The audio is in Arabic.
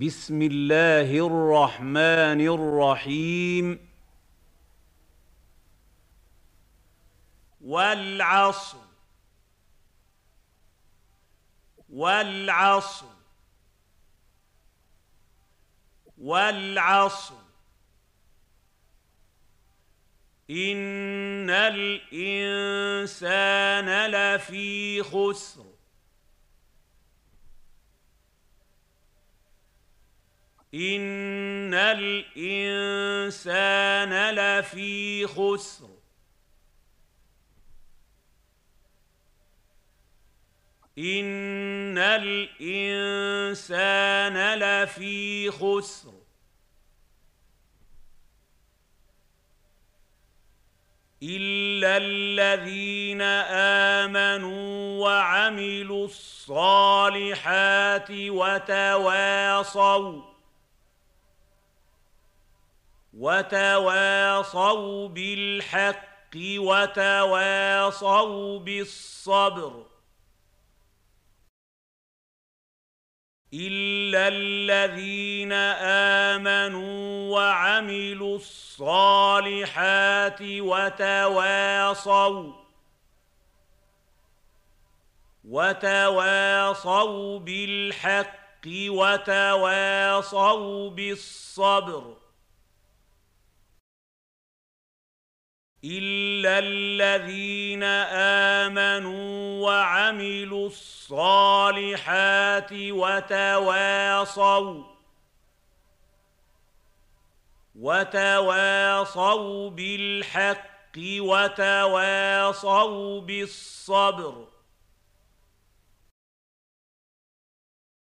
بسم الله الرحمن الرحيم. والعصر. والعصر. والعصر. إن الإنسان لفي خسر. ان الانسان لفي خسر. ان الانسان لفي خسر. الا الذين امنوا وعملوا الصالحات وتواصوا وتواصوا بالحق وتواصوا بالصبر إلا الذين آمنوا وعملوا الصالحات وتواصوا وتواصوا بالحق وتواصوا بالصبر الا الذين امنوا وعملوا الصالحات وتواصوا وتواصوا بالحق وتواصوا بالصبر